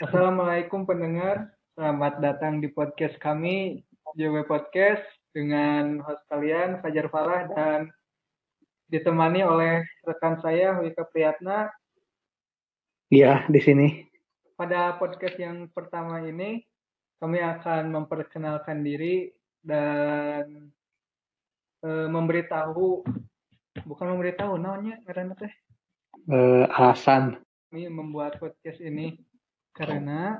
Assalamualaikum pendengar, selamat datang di podcast kami JW Podcast dengan host kalian Fajar Farah dan ditemani oleh rekan saya Wika Priyatna. Iya, di sini. Pada podcast yang pertama ini kami akan memperkenalkan diri dan e, memberitahu bukan memberitahu namanya karena teh Eh, alasan. kami membuat podcast ini karena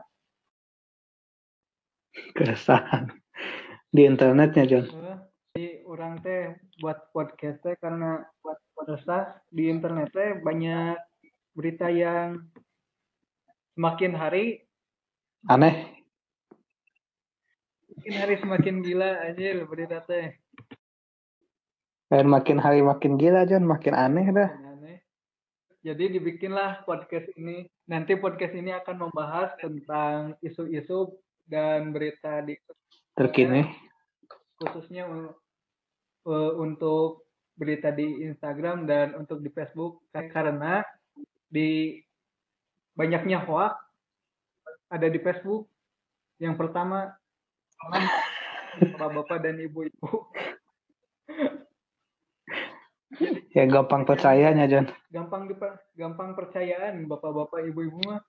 keresahan di internetnya John. Di orang teh buat podcast teh karena buat resah di internet teh banyak berita yang semakin hari aneh. Semakin hari semakin gila aja berita teh. Dan makin hari makin gila John. Makin aneh dah. Aneh jadi dibikinlah podcast ini. Nanti podcast ini akan membahas tentang isu-isu dan berita di terkini. khususnya uh, untuk berita di Instagram dan untuk di Facebook. Karena di banyaknya hoax ada di Facebook. Yang pertama bapak-bapak dan ibu-ibu ya gampang percayanya John gampang diper, gampang percayaan bapak-bapak ibu-ibu mah.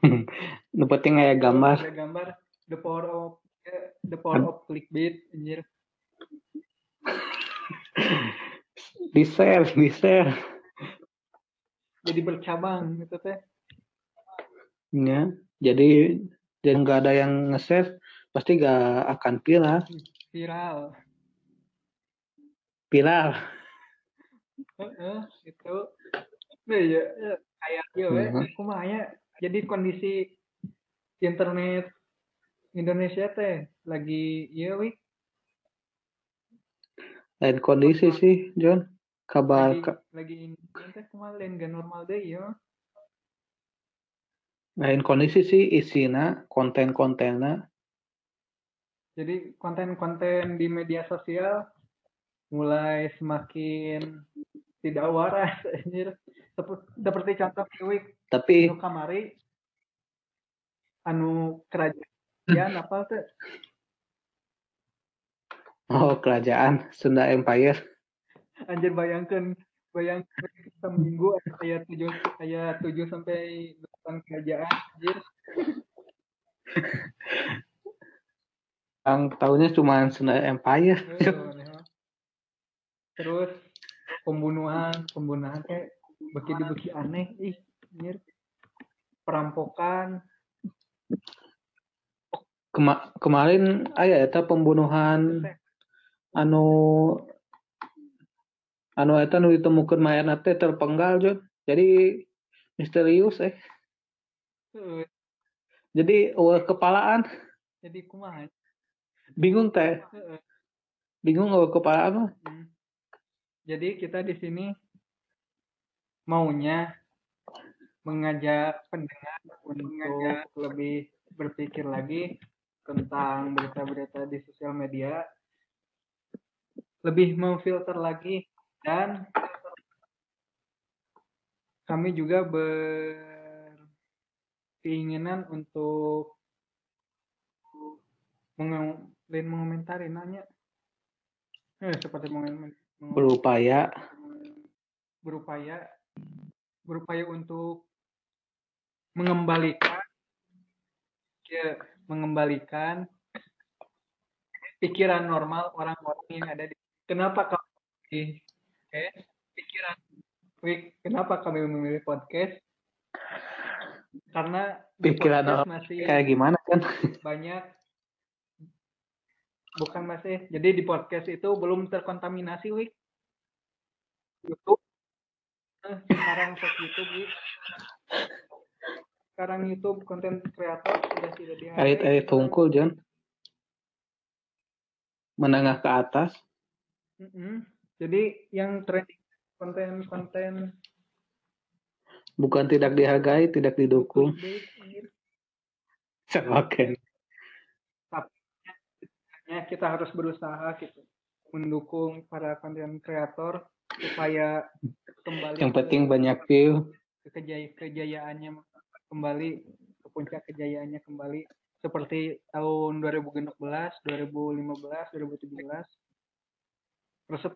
Nu penting aya gambar. Ada gambar. The power of eh, the power of clickbait anjir. Di share di share jadi bercabang gitu teh. Ya jadi dan nggak ada yang nge-share pasti gak akan viral. Viral viral Heeh, itu. Ya, ya, kayak ya kumanya jadi kondisi internet Indonesia teh lagi ya wi lain kondisi sih John. Kabar lagi ka- lagi ini teh kemarin gak normal deh ya lain kondisi sih isina konten-kontennya. Jadi konten-konten di media sosial mulai semakin tidak waras anjir. Seperti, contoh Kiwi tapi anu kamari anu kerajaan apa tuh? Oh kerajaan Sunda Empire. Anjir bayangkan bayangkan seminggu ayat tujuh ayat tujuh sampai delapan kerajaan anjir. Yang tahunya cuma Sunda Empire aneh banget. terus pembunuhan pembunuhan kayak beki aneh ih anjir perampokan Kema- kemarin aya eta pembunuhan anu anu eta nu ditemukeun mayatna teh terpenggal John jadi misterius eh. Eh, jadi eueuh kepalaan. Jadi kumaha bingung teh. Bingung eueuh kepalaan mah. Hmm. Jadi kita di sini maunya mengajak pendengar untuk lebih berpikir lagi tentang berita-berita di sosial media, lebih memfilter lagi dan kami juga berkeinginan untuk menge- lain mengomentari nanya. Eh, seperti berupaya. Berupaya. Berupaya untuk mengembalikan ya, mengembalikan pikiran normal orang-orang yang ada di kenapa kami eh, pikiran kenapa kami memilih podcast? Karena Pikiran podcast masih kayak gimana kan? banyak bukan masih jadi di podcast itu belum terkontaminasi wik. YouTube Eh, sekarang YouTube wik sekarang YouTube konten kreator sudah tidak dihargai elit-elit tungkul John menengah ke atas. Mm-mm. jadi yang trending konten-konten bukan tidak dihargai tidak didukung. Oke ya kita harus berusaha gitu mendukung para konten kreator supaya kembali yang ke- penting banyak view. ke kejaya kejayaannya kembali ke puncak kejayaannya kembali seperti tahun 2016, 2015, 2017. Resep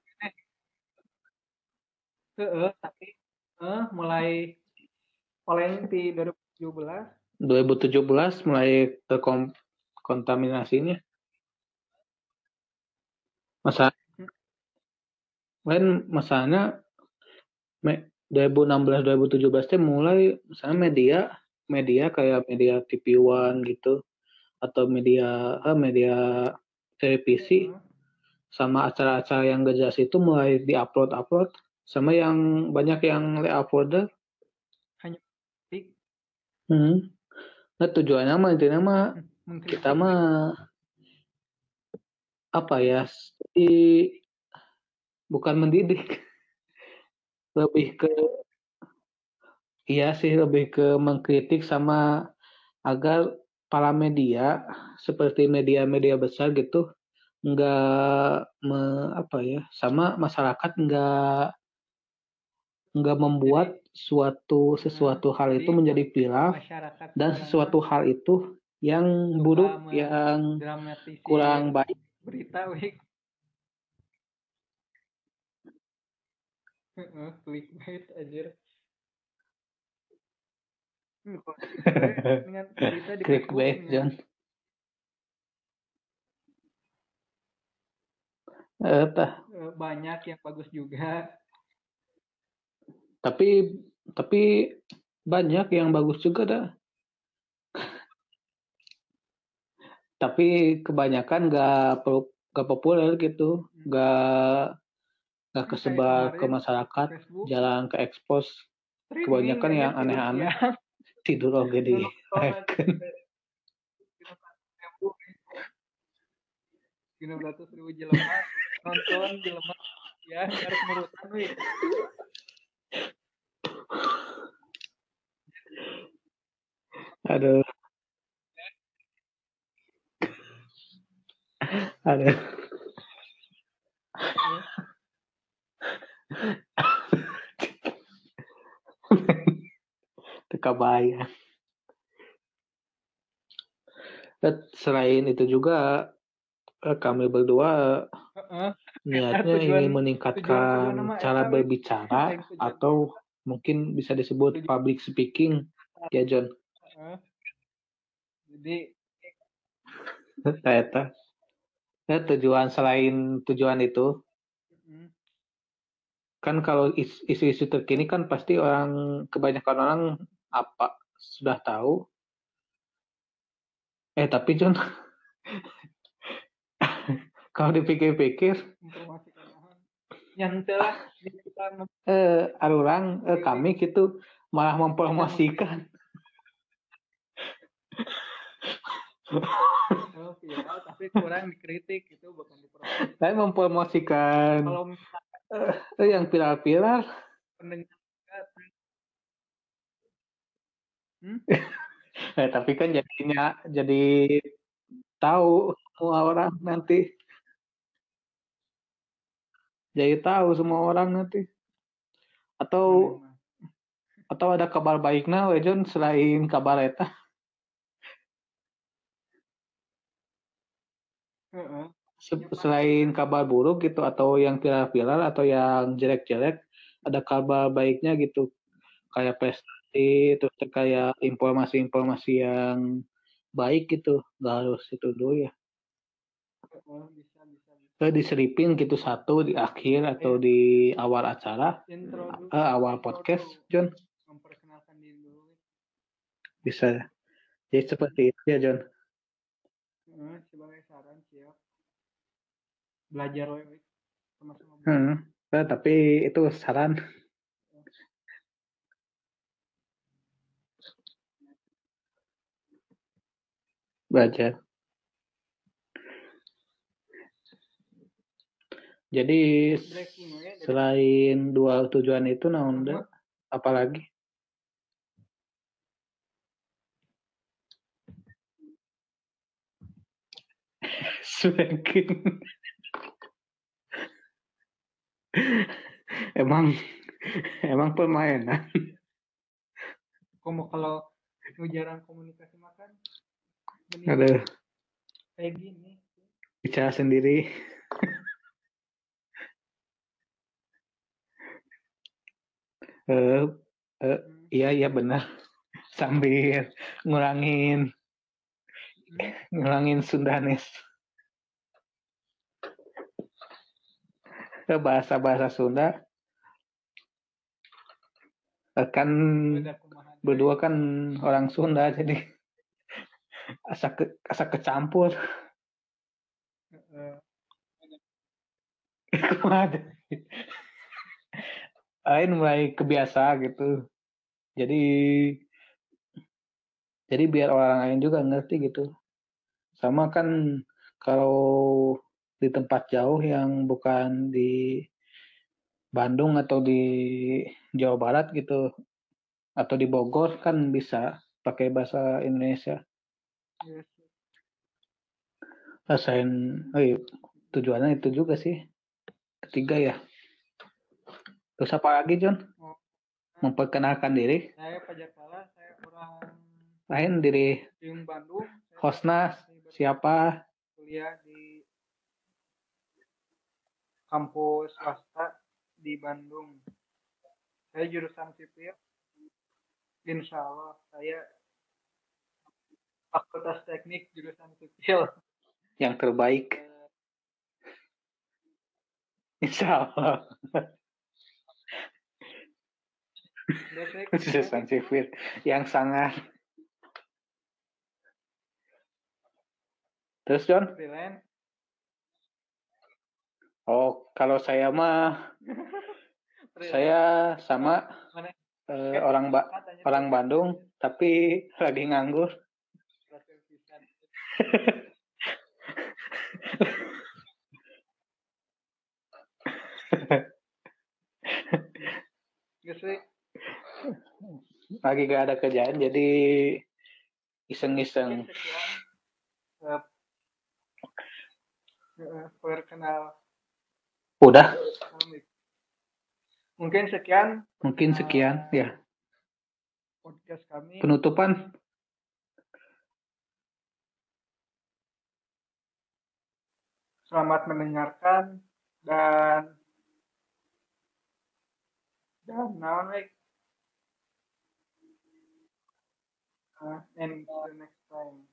eh tapi eh mulai paling di 2017 2017 mulai terkontaminasinya masa kan masanya 2016 2017 teh mulai misalnya media media kayak media TV One gitu atau media eh, media televisi uh sama acara-acara yang gak jelas itu mulai diupload upload sama yang banyak yang layout hanya hmm. nah tujuannya mah intinya mah hmm, kita mah apa ya di bukan mendidik. Lebih ke iya sih lebih ke mengkritik sama agar para media seperti media-media besar gitu nggak me, apa ya sama masyarakat nggak nggak membuat suatu sesuatu hal itu menjadi viral dan sesuatu hal itu yang buruk yang kurang baik. berita wik. Clickbait aja clickbait John. Eh, banyak yang bagus juga. Tapi tapi banyak yang bagus juga dah. tapi kebanyakan gak gak populer gitu, hmm. gak gak kesebar ke masyarakat, jalan ke ekspos. Kebanyakan yang aneh-aneh tidur oke di Gina ratus ribu jelema nonton jelema ya harus merutan wih Aduh. Aduh. Teka bayang. Selain itu juga eh, kami berdua niatnya ingin meningkatkan cara berbicara atau mungkin bisa disebut public speaking. Ya John? Jadi saya ya, tujuan selain tujuan itu kan kalau isu-isu terkini kan pasti orang kebanyakan orang apa sudah tahu? Eh tapi John kalau dipikir-pikir yang telah eh orang eh, kami gitu malah mempromosikan. Oh, viral tapi kurang dikritik itu bukan dipromosikan. Saya mempromosikan. Kalau misalkan, eh, yang viral-viral hmm? eh, tapi kan jadinya jadi tahu semua orang nanti. Jadi tahu semua orang nanti. Atau atau ada kabar baiknya Wejon selain kabar eta? Selain kabar buruk gitu atau yang viral-viral atau yang jelek-jelek ada kabar baiknya gitu. Kayak prestasi terus kayak informasi-informasi yang baik gitu nggak harus itu dulu ya. Bisa diselipin gitu satu di akhir atau di awal acara. Uh, awal podcast John bisa. Jadi seperti itu ya John hmm, sebagai saran siap belajar sama-sama hmm. Eh, tapi itu saran belajar Jadi selain dua tujuan itu nah udah apalagi? Swanking. emang emang permainan. Kamu kalau nu jarang komunikasi makan Ada kayak gini. Bicara sendiri. Eh, eh, iya iya benar. Sambil ngurangin ngurangin Sundanis. Ke bahasa-bahasa Sunda. Eh, kan berdua kan orang Sunda jadi asa ke, asa kecampur. Lain mulai kebiasa gitu. Jadi jadi biar orang lain juga ngerti gitu. Sama kan kalau di tempat jauh yang bukan di Bandung atau di Jawa Barat gitu atau di Bogor kan bisa pakai bahasa Indonesia. Yes. Rasain, oh iya, tujuannya itu juga sih. Ketiga ya. Terus apa lagi John? Oh. Memperkenalkan diri. Saya Fajar Kala, saya orang Lain diri Bandung. Hostnya siapa? kuliah di kampus swasta di Bandung. Saya jurusan sipil. Insya Allah saya fakultas teknik jurusan sipil. Yang terbaik. Insya Allah. Jurusan sipil yang sangat. Terus John? freelance. Oh, kalau saya mah saya sama Mana? eh, orang ba orang Bandung tapi lagi nganggur. Lagi gak ada kerjaan jadi iseng-iseng. Sekian eh, perkenal Udah, mungkin sekian. Mungkin sekian ya. podcast kami. Penutupan selamat mendengarkan dan dan naon we? Uh, and you next time